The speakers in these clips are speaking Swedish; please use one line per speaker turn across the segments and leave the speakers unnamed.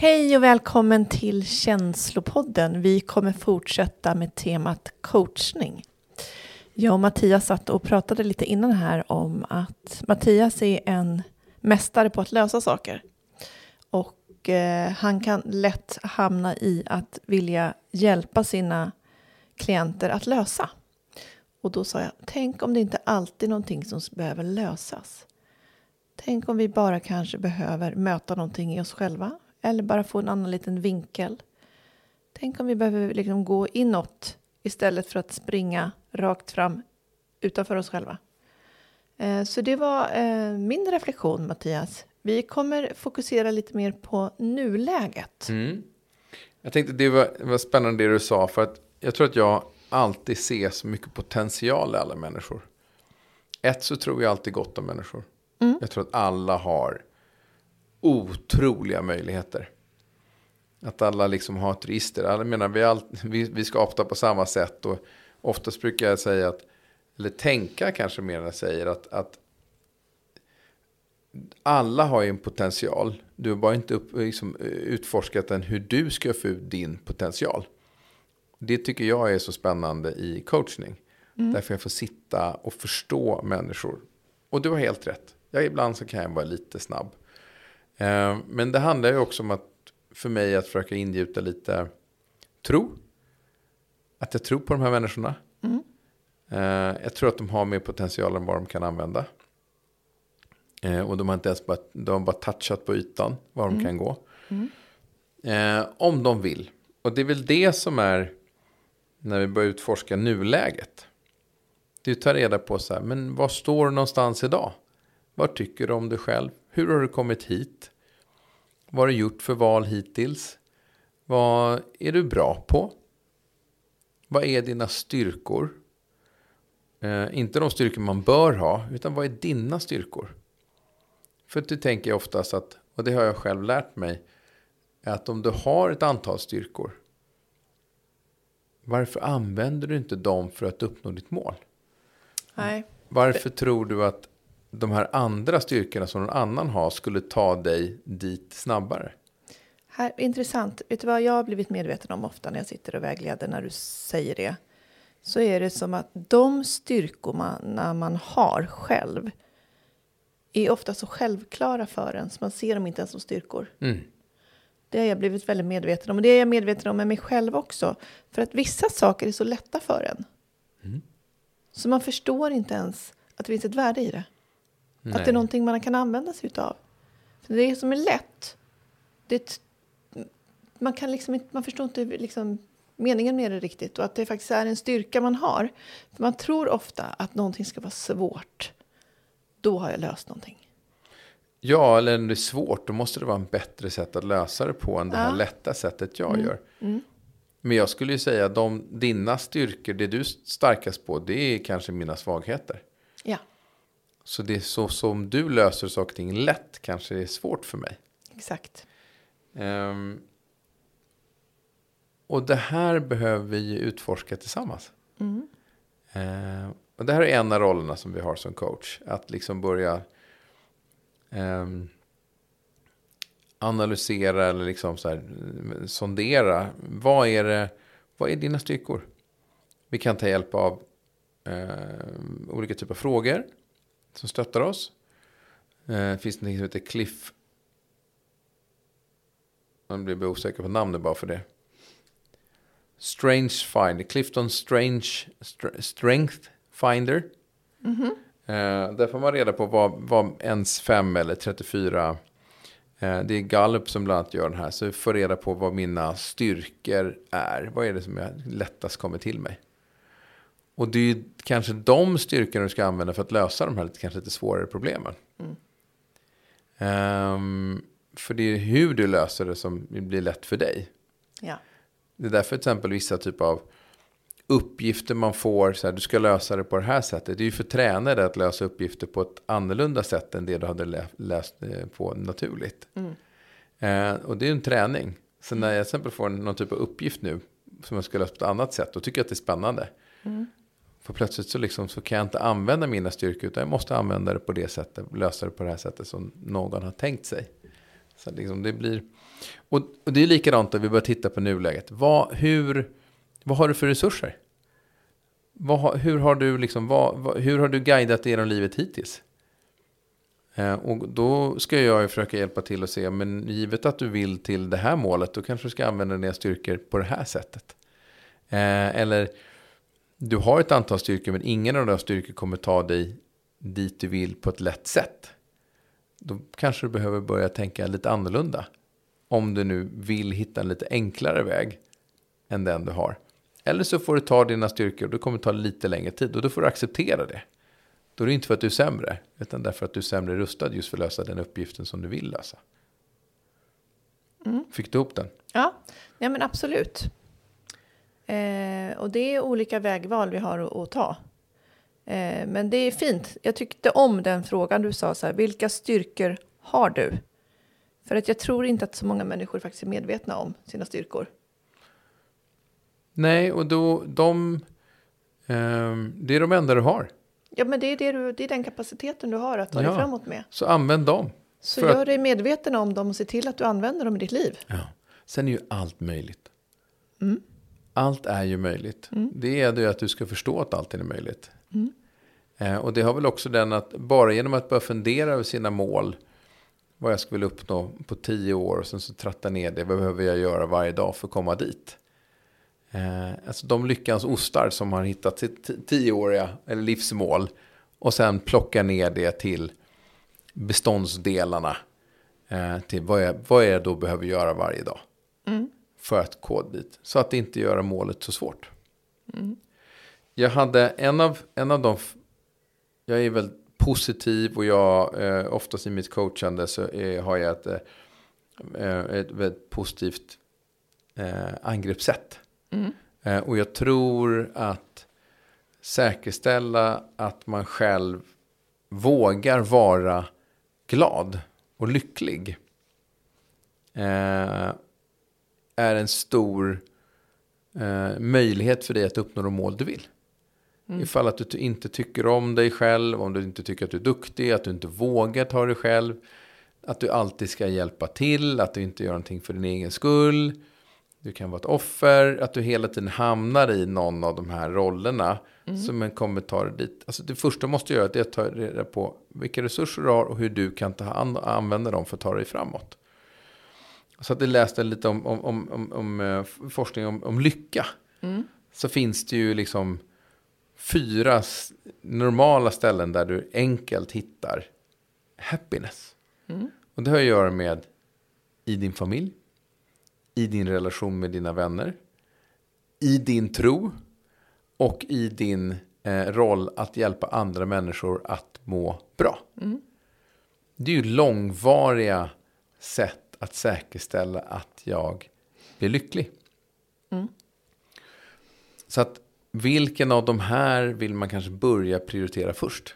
Hej och välkommen till Känslopodden. Vi kommer fortsätta med temat coachning. Jag och Mattias satt och pratade lite innan här om att Mattias är en mästare på att lösa saker. Och eh, han kan lätt hamna i att vilja hjälpa sina klienter att lösa. Och då sa jag, tänk om det inte alltid är någonting som behöver lösas. Tänk om vi bara kanske behöver möta någonting i oss själva eller bara få en annan liten vinkel. Tänk om vi behöver liksom gå inåt istället för att springa rakt fram utanför oss själva. Eh, så det var eh, min reflektion, Mattias. Vi kommer fokusera lite mer på nuläget.
Mm. Jag tänkte det var, var spännande det du sa, för att jag tror att jag alltid ser så mycket potential i alla människor. Ett så tror jag alltid gott om människor. Mm. Jag tror att alla har otroliga möjligheter. Att alla liksom har ett register. Alla menar, vi, all, vi, vi skapar på samma sätt. Och oftast brukar jag säga att, eller tänka kanske mer än jag säger, att, att alla har ju en potential. Du har bara inte upp, liksom, utforskat den hur du ska få ut din potential. Det tycker jag är så spännande i coachning. Mm. Därför jag får sitta och förstå människor. Och du har helt rätt. Ja, ibland så kan jag vara lite snabb. Eh, men det handlar ju också om att för mig att försöka ingjuta lite tro. Att jag tror på de här människorna. Mm. Eh, jag tror att de har mer potential än vad de kan använda. Eh, och de har inte ens bara, de har bara touchat på ytan var de mm. kan gå. Mm. om de vill. Och det är väl det som är när vi börjar utforska nuläget. Det är att ta reda på så här, men var står du någonstans idag? Vad tycker du om dig själv? Hur har du kommit hit? Vad har du gjort för val hittills? Vad är du bra på? Vad är dina styrkor? Eh, inte de styrkor man bör ha, utan vad är dina styrkor? För det tänker jag oftast att, och det har jag själv lärt mig, att om du har ett antal styrkor, varför använder du inte dem för att uppnå ditt mål?
Nej.
Varför tror du att de här andra styrkorna som någon annan har skulle ta dig dit snabbare?
Här, intressant. Vet du vad jag har blivit medveten om ofta när jag sitter och vägleder när du säger det? Så är det som att de styrkorna man har själv är ofta så självklara för en så man ser dem inte ens som styrkor. Mm. Det har jag blivit väldigt medveten om. Och det är jag medveten om med mig själv också. För att vissa saker är så lätta för en. Mm. Så man förstår inte ens att det finns ett värde i det. Nej. Att det är någonting man kan använda sig utav. För det som är lätt, det, man, kan liksom inte, man förstår inte liksom meningen med det riktigt. Och att det faktiskt är en styrka man har. För man tror ofta att någonting ska vara svårt. Då har jag löst någonting.
Ja, eller när det är svårt, då måste det vara en bättre sätt att lösa det på än det här lätta sättet jag mm. gör. Mm. Men jag skulle ju säga att dina styrkor, det du är starkast på, det är kanske mina svagheter.
Ja.
Så det är så som du löser saker och ting lätt kanske är svårt för mig.
Exakt.
Um, och det här behöver vi utforska tillsammans. Mm. Uh, och det här är en av rollerna som vi har som coach. Att liksom börja um, analysera eller liksom så här, sondera. Vad är, det, vad är dina styrkor? Vi kan ta hjälp av uh, olika typer av frågor som stöttar oss. Det eh, finns något som heter Cliff. Man blir osäker på namnet bara för det. Strange Finder. Clifton Strange Strength Finder. Mm -hmm. eh, där får man reda på vad, vad ens 5 eller 34 eh, det är Gallup som bland annat gör den här. Så vi får reda på vad mina styrkor är. Vad är det som jag lättast kommer till mig? Och det är ju kanske de styrkorna du ska använda för att lösa de här lite, kanske lite svårare problemen. Mm. Um, för det är hur du löser det som blir lätt för dig.
Ja.
Det är därför till exempel vissa typer av uppgifter man får, så här, du ska lösa det på det här sättet. Det är ju för tränare att lösa uppgifter på ett annorlunda sätt än det du hade läst eh, på naturligt. Mm. Uh, och det är en träning. Så när jag till exempel får någon typ av uppgift nu som jag ska lösa på ett annat sätt, då tycker jag att det är spännande. Mm. För plötsligt så, liksom, så kan jag inte använda mina styrkor utan jag måste använda det på det sättet, lösa det på det här sättet som någon har tänkt sig. Så liksom det blir... Och, och det är likadant om vi börjar titta på nuläget. Vad, hur, vad har du för resurser? Vad, hur, har du liksom, vad, vad, hur har du guidat genom livet hittills? Eh, och då ska jag ju försöka hjälpa till och se, men givet att du vill till det här målet, då kanske du ska använda dina styrkor på det här sättet. Eh, eller du har ett antal styrkor, men ingen av de styrkor kommer ta dig dit du vill på ett lätt sätt. Då kanske du behöver börja tänka lite annorlunda. Om du nu vill hitta en lite enklare väg än den du har. Eller så får du ta dina styrkor och det kommer ta lite längre tid och då får du acceptera det. Då är det inte för att du är sämre, utan därför att du är sämre rustad just för att lösa den uppgiften som du vill lösa. Mm. Fick du ihop den?
Ja, ja men absolut. Eh, och det är olika vägval vi har att, att ta. Eh, men det är fint. Jag tyckte om den frågan du sa, så här, vilka styrkor har du? För att jag tror inte att så många människor faktiskt är medvetna om sina styrkor.
Nej, och då, de, eh, det är de enda du har.
Ja, men det är, det, du, det är den kapaciteten du har att ta ja, dig framåt med.
Så använd dem.
Så gör att... dig medveten om dem och se till att du använder dem i ditt liv.
Ja. Sen är ju allt möjligt. Mm. Allt är ju möjligt. Mm. Det är det att du ska förstå att allt är möjligt. Mm. Eh, och det har väl också den att bara genom att börja fundera över sina mål. Vad jag skulle vilja uppnå på tio år och sen så tratta ner det. Vad behöver jag göra varje dag för att komma dit? Eh, alltså de lyckans ostar som har hittat sitt tioåriga eller livsmål. Och sen plocka ner det till beståndsdelarna. Eh, till vad jag, vad jag då behöver göra varje dag. Mm. För att kod dit. Så att inte göra målet så svårt. Mm. Jag hade en av, en av de... Jag är väldigt positiv och jag eh, oftast i mitt coachande så är, har jag ett, eh, ett väldigt positivt eh, angreppssätt. Mm. Eh, och jag tror att säkerställa att man själv vågar vara glad och lycklig. Eh, är en stor eh, möjlighet för dig att uppnå de mål du vill. Mm. Ifall att du inte tycker om dig själv, om du inte tycker att du är duktig, att du inte vågar ta dig själv. Att du alltid ska hjälpa till, att du inte gör någonting för din egen skull. Du kan vara ett offer, att du hela tiden hamnar i någon av de här rollerna. Mm. Som en kommentar dit. Alltså det första du måste göra är att ta reda på vilka resurser du har och hur du kan ta hand, använda dem för att ta dig framåt. Så att jag läste lite om, om, om, om, eh, forskning om, om lycka. Mm. Så finns det ju liksom fyra normala ställen där du enkelt hittar happiness. Mm. Och det har att göra med i din familj, i din relation med dina vänner, i din tro och i din eh, roll att hjälpa andra människor att må bra. Mm. Det är ju långvariga sätt att säkerställa att jag blir lycklig. Mm. Så att vilken av de här vill man kanske börja prioritera först?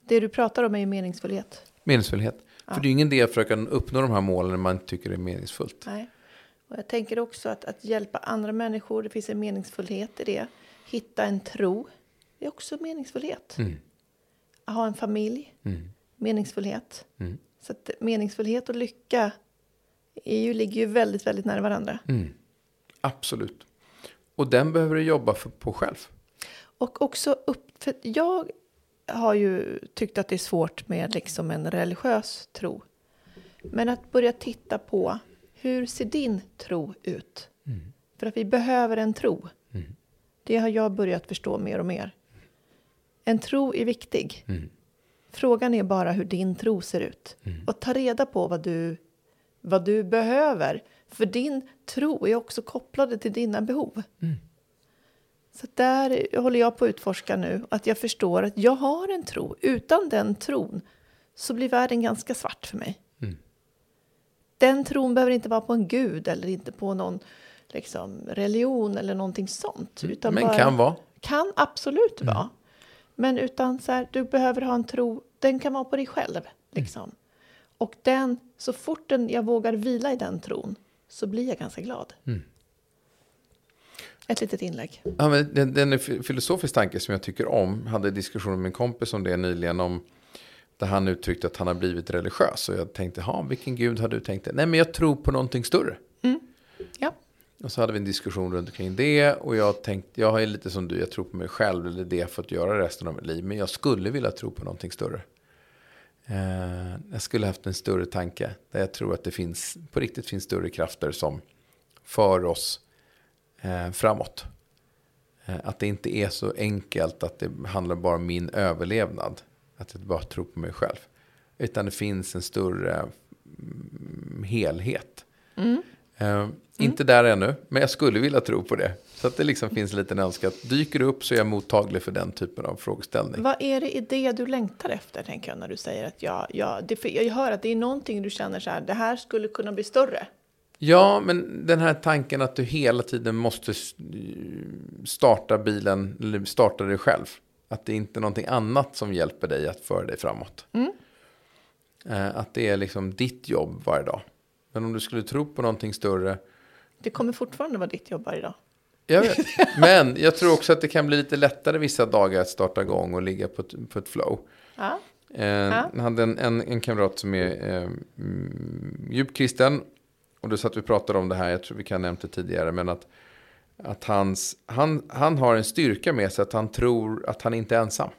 Det du pratar om är ju meningsfullhet.
Meningsfullhet. Ja. För det är ju ingen idé att försöka uppnå de här målen när man tycker det är meningsfullt.
Nej. Och jag tänker också att, att hjälpa andra människor, det finns en meningsfullhet i det. Hitta en tro, det är också meningsfullhet. Mm. Att ha en familj, mm. meningsfullhet. Mm. Så att meningsfullhet och lycka ju, ligger ju väldigt, väldigt nära varandra. Mm.
Absolut. Och den behöver du jobba för, på själv.
Och också upp, för jag har ju tyckt att det är svårt med liksom en religiös tro. Men att börja titta på hur ser din tro ut? Mm. För att vi behöver en tro. Mm. Det har jag börjat förstå mer och mer. En tro är viktig. Mm. Frågan är bara hur din tro ser ut. Mm. Och ta reda på vad du, vad du behöver. För din tro är också kopplad till dina behov. Mm. Så där håller jag på att utforska nu. Att jag förstår att jag har en tro. Utan den tron så blir världen ganska svart för mig den tron behöver inte vara på en gud eller inte på någon liksom, religion eller någonting sånt.
Mm. Utan Men bara, kan vara.
Kan absolut mm. vara. Men utan så här, du behöver ha en tro, den kan vara på dig själv. Mm. Liksom. Mm. Och den, så fort jag vågar vila i den tron så blir jag ganska glad. Mm. Ett litet inlägg.
Ja, men den, den filosofisk tanke som jag tycker om. Hade diskussion med min kompis om det nyligen. om Där han uttryckte att han har blivit religiös. Och jag tänkte, ja vilken gud har du tänkt dig? Nej men jag tror på någonting större.
Mm. Ja.
Och så hade vi en diskussion runt omkring det. Och jag tänkte, jag är lite som du, jag tror på mig själv. Eller det jag fått göra resten av mitt liv. Men jag skulle vilja tro på någonting större. Eh, jag skulle haft en större tanke. Där jag tror att det finns, på riktigt finns större krafter som för oss eh, framåt. Eh, att det inte är så enkelt att det handlar bara om min överlevnad. Att jag bara tror på mig själv. Utan det finns en större mm, helhet.
Mm.
Eh, inte där ännu, men jag skulle vilja tro på det. Så att det liksom finns en liten önskan att dyker det upp så är jag mottaglig för den typen av frågeställning.
Vad är det i det du längtar efter, tänker jag, när du säger att ja, ja det, jag hör att det är någonting du känner så här, det här skulle kunna bli större.
Ja, men den här tanken att du hela tiden måste starta bilen, eller starta dig själv. Att det inte är någonting annat som hjälper dig att föra dig framåt.
Mm.
Eh, Att det är liksom ditt jobb varje dag. Men om du skulle tro på någonting större.
Det kommer fortfarande vara ditt jobb varje dag.
Jag vet. Men jag tror också att det kan bli lite lättare vissa dagar att starta igång och ligga på ett, på ett flow.
Ja.
Eh, Jag hade en, en, en kamrat som är eh, mm, djup kristen. Och då satt vi och pratade om det här, jag tror vi kan ha nämnt det tidigare. Men att, att hans, han, han har en styrka med sig att han tror att han inte är ensam.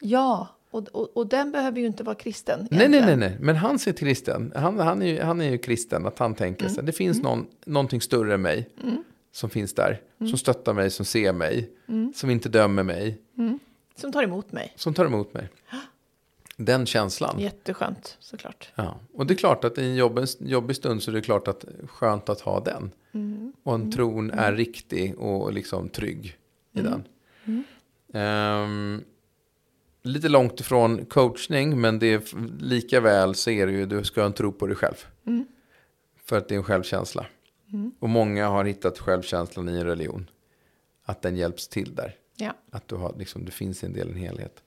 Ja, och, och, och den behöver ju inte vara kristen.
Nej, nej, nej, nej. Men han ser kristen. Han, han, är, ju, han är ju kristen. Att han tänker sig, det finns någon, någonting större än mig. Som finns där. Som stöttar mig, som ser mig. Som inte dömer mig.
Som tar emot mig.
Som tar emot mig. Den känslan.
Jätteskönt, såklart.
Ja. Och det är klart att i en jobbig, jobbig stund så är det klart att skönt att ha den. Och en tron är riktig och liksom trygg i den. Ehm, lite långt ifrån coachning, men det är lika väl så är det ju, du ska ha en tro på dig själv. För att det är en självkänsla. Och många har hittat självkänslan i en religion. Att den hjälps till där.
Ja.
Att du har, liksom, det finns en del en helhet.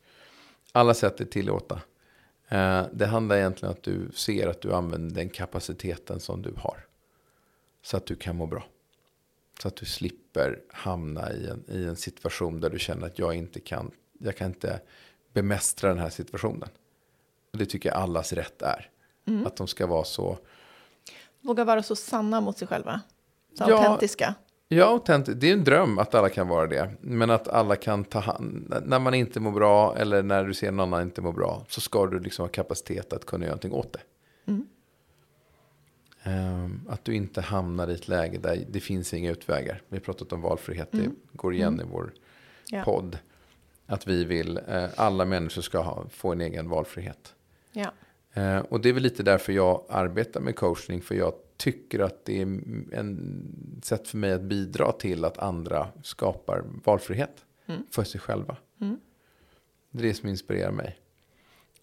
Alla sätt är tillåta. Eh, det handlar egentligen om att du ser att du använder den kapaciteten som du har. Så att du kan må bra. Så att du slipper hamna i en, i en situation där du känner att jag inte kan, jag kan inte bemästra den här situationen. Och det tycker jag allas rätt är. Att de ska vara så,
Våga vara så sanna mot sig själva. Så
Ja.
autentiska.
Ja, autentiskt. Det är en dröm att alla kan vara det. Men att alla kan ta hand... När man inte mår bra eller när du ser någon annan inte må bra. Så ska du liksom ha kapacitet att kunna göra någonting åt det. Ehm, att du inte hamnar i ett läge där det finns inga utvägar. Vi har pratat om valfrihet. Det går igen i vår
Ja.
podd. Att vi vill, eh, alla människor ska ha, få en egen valfrihet.
Ja.
Eh, och det är väl lite därför jag arbetar med coachning. För jag tycker att det är en sätt för mig att bidra till att andra skapar valfrihet för sig själva. Det är det som inspirerar mig.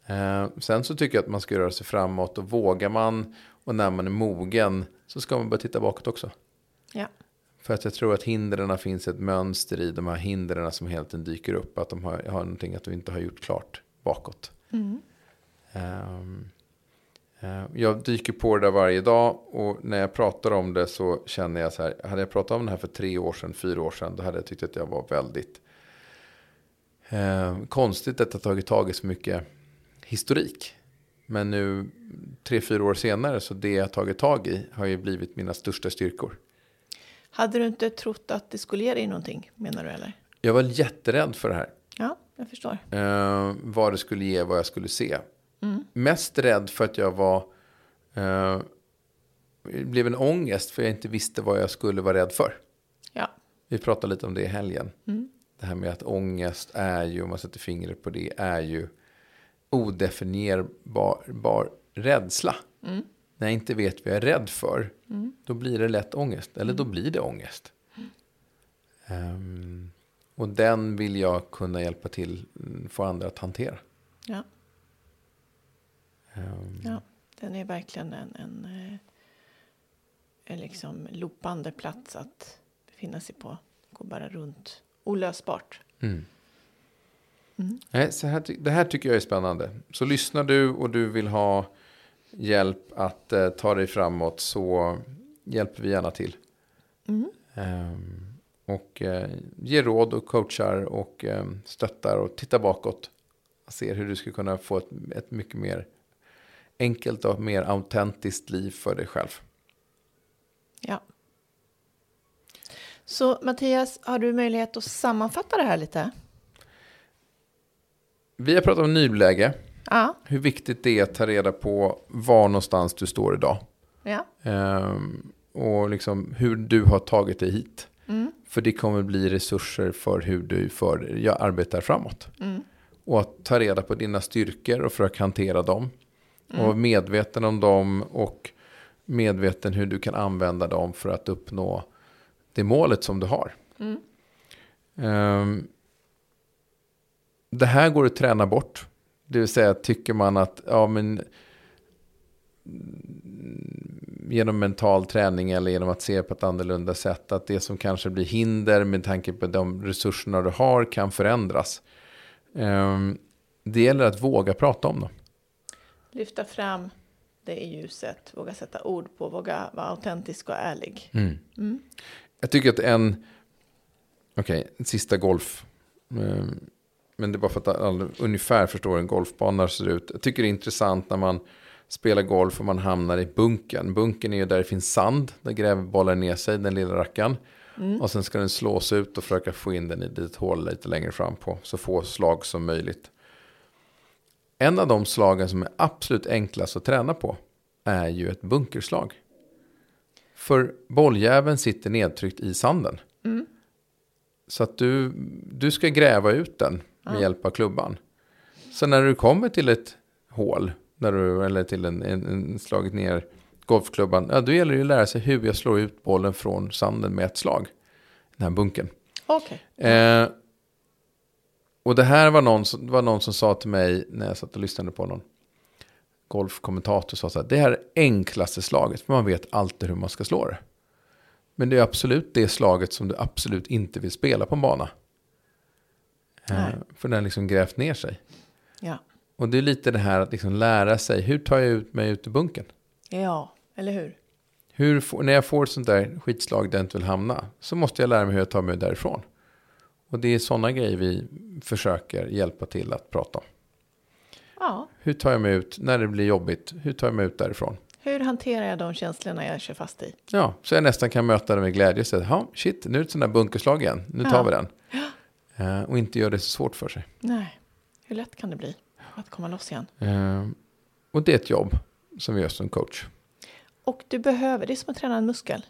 Eh, sen så tycker jag att man ska röra sig framåt och vågar man och när man är mogen så ska man börja titta bakåt också.
Ja.
För att jag tror att hindren finns ett mönster i de här hindren som hela tiden dyker upp. Att de har, har någonting att du inte har gjort klart bakåt. Ehm, eh, jag dyker på det där varje dag och när jag pratar om det så känner jag så här. Hade jag pratat om det här för tre år sedan, fyra år sedan, då hade jag tyckt att jag var väldigt eh, konstigt att jag tagit tag i så mycket historik. Men nu, tre, fyra år senare, så det jag tagit tag i har ju blivit mina största styrkor.
Hade du inte trott att det skulle ge dig någonting, menar du eller?
Jag var jätterädd för det här.
Ja, jag förstår.
Eh, vad det skulle ge, vad jag skulle se. Mest rädd för att jag var... Eh, det blev en ångest för jag inte visste vad jag skulle vara rädd för.
Ja.
Vi pratade lite om det i helgen. Det här med att ångest är ju, om man sätter fingret på det, är ju odefinierbar bar rädsla. När jag inte vet vad jag är rädd för, då blir det lätt ångest. Eller då blir det ångest. Ehm, och den vill jag kunna hjälpa till, mm, få andra att hantera.
Ja.
Ehm,
ja. Den är verkligen en, en, eh, en liksom loopande plats att befinna sig på. Gå bara runt. Olösbart.
Mm. Nej, så här, det här tycker jag är spännande. Så lyssnar du och du vill ha hjälp att eh, ta dig framåt så hjälper vi gärna till. Ehm, och eh, ger råd och coachar och eh, stöttar och tittar bakåt. ser hur du ska kunna få ett, ett mycket mer enkelt och mer autentiskt liv för dig själv.
Ja. Så Mattias, har du möjlighet att sammanfatta det här lite?
Vi har pratat om nyläge.
Ja.
Hur viktigt det är att ta reda på var någonstans du står idag.
Ja.
Ehm, och liksom hur du har tagit dig hit.
Mm.
För det kommer bli resurser för hur du för, jag arbetar framåt.
Mm.
Och att ta reda på dina styrkor och försöka hantera dem. Och vara medveten om dem och medveten hur du kan använda dem för att uppnå det målet som du har.
Mm.
Ehm, det här går att träna bort. Det vill säga tycker man att ja, men, genom mental träning eller genom att se på ett annorlunda sätt att det som kanske blir hinder med tanke på de resurserna du har kan förändras. Ehm, det gäller att våga prata om dem.
Lyfta fram det i ljuset, våga sätta ord på, våga vara autentisk och ärlig.
Mm.
Mm.
Jag tycker att en, okej, en sista golf. Men det är bara för att alla ungefär förstår hur en golfbana ser ut. Jag tycker det är intressant när man spelar golf och man hamnar i bunken. Bunken är ju där det finns sand. Där gräver bollen ner sig, den lilla rackaren. Och sen ska den slås ut och försöka få in den i ett hål lite längre fram på. Så få slag som möjligt. En av de slagen som är absolut enklast att träna på är ju ett bunkerslag. För bolljäveln sitter nedtryckt i sanden. Så att du, du ska gräva ut den med hjälp av klubban. Så när du kommer till ett hål, när du, eller till en, en, en slagit ner golfklubban, ja, då gäller det att lära sig hur jag slår ut bollen från sanden med ett slag. Den här bunken.
Okej.
Eh, och det här var någon, som- var någon som sa till mig när jag satt och lyssnade på någon golfkommentator. Sa så här, det här är enklaste slaget, för man vet alltid hur man ska slå det. Men det är absolut det slaget som du absolut inte vill spela på en bana. Eh,
Nej.
för den liksom grävt ner sig.
Ja.
Och det är lite det här att liksom lära sig, hur tar jag ut mig ut ur bunken?
ja, eller hur?
Hur får, när jag får ett sånt där skitslag där jag inte vill hamna så måste jag lära mig hur jag tar mig därifrån. Och det är sådana grejer vi försöker hjälpa till att prata om.
Ja.
Hur tar jag mig ut när det blir jobbigt? Hur tar jag mig ut därifrån?
Hur hanterar jag de känslorna jag kör fast i?
Ja, så jag nästan kan möta det med glädje och säga, ja, shit, nu är det ett sånt där bunkerslag igen. Nu tar
Ja.
vi den. Eh, och inte gör det så svårt för sig.
Nej, hur lätt kan det bli att komma loss igen?
Eh, och det är ett jobb som vi gör som coach.
Och du behöver, det är som att träna en muskel.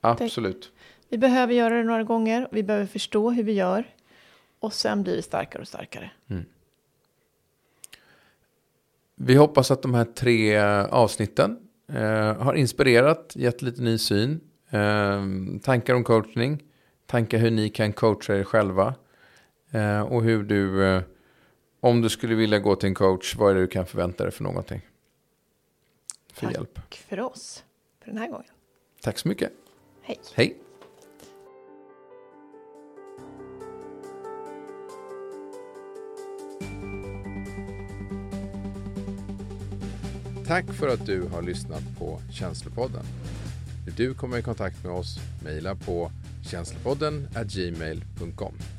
Absolut.
Vi behöver göra det några gånger, vi behöver förstå hur vi gör. Och sen blir vi starkare och starkare.
Vi hoppas att de här tre avsnitten eh, har inspirerat, gett lite ny syn, eh, tankar om coachning, tankar hur ni kan coacha er själva eh, och hur du, eh, om du skulle vilja gå till en coach, vad är det du kan förvänta dig för någonting? För
Tack.
hjälp.
Och för oss, för den här gången.
Tack så mycket.
Hej!
Hej! Tack för att du har lyssnat på Känslopodden. Vill du komma i kontakt med oss, mejla på känslopodden gmail.com.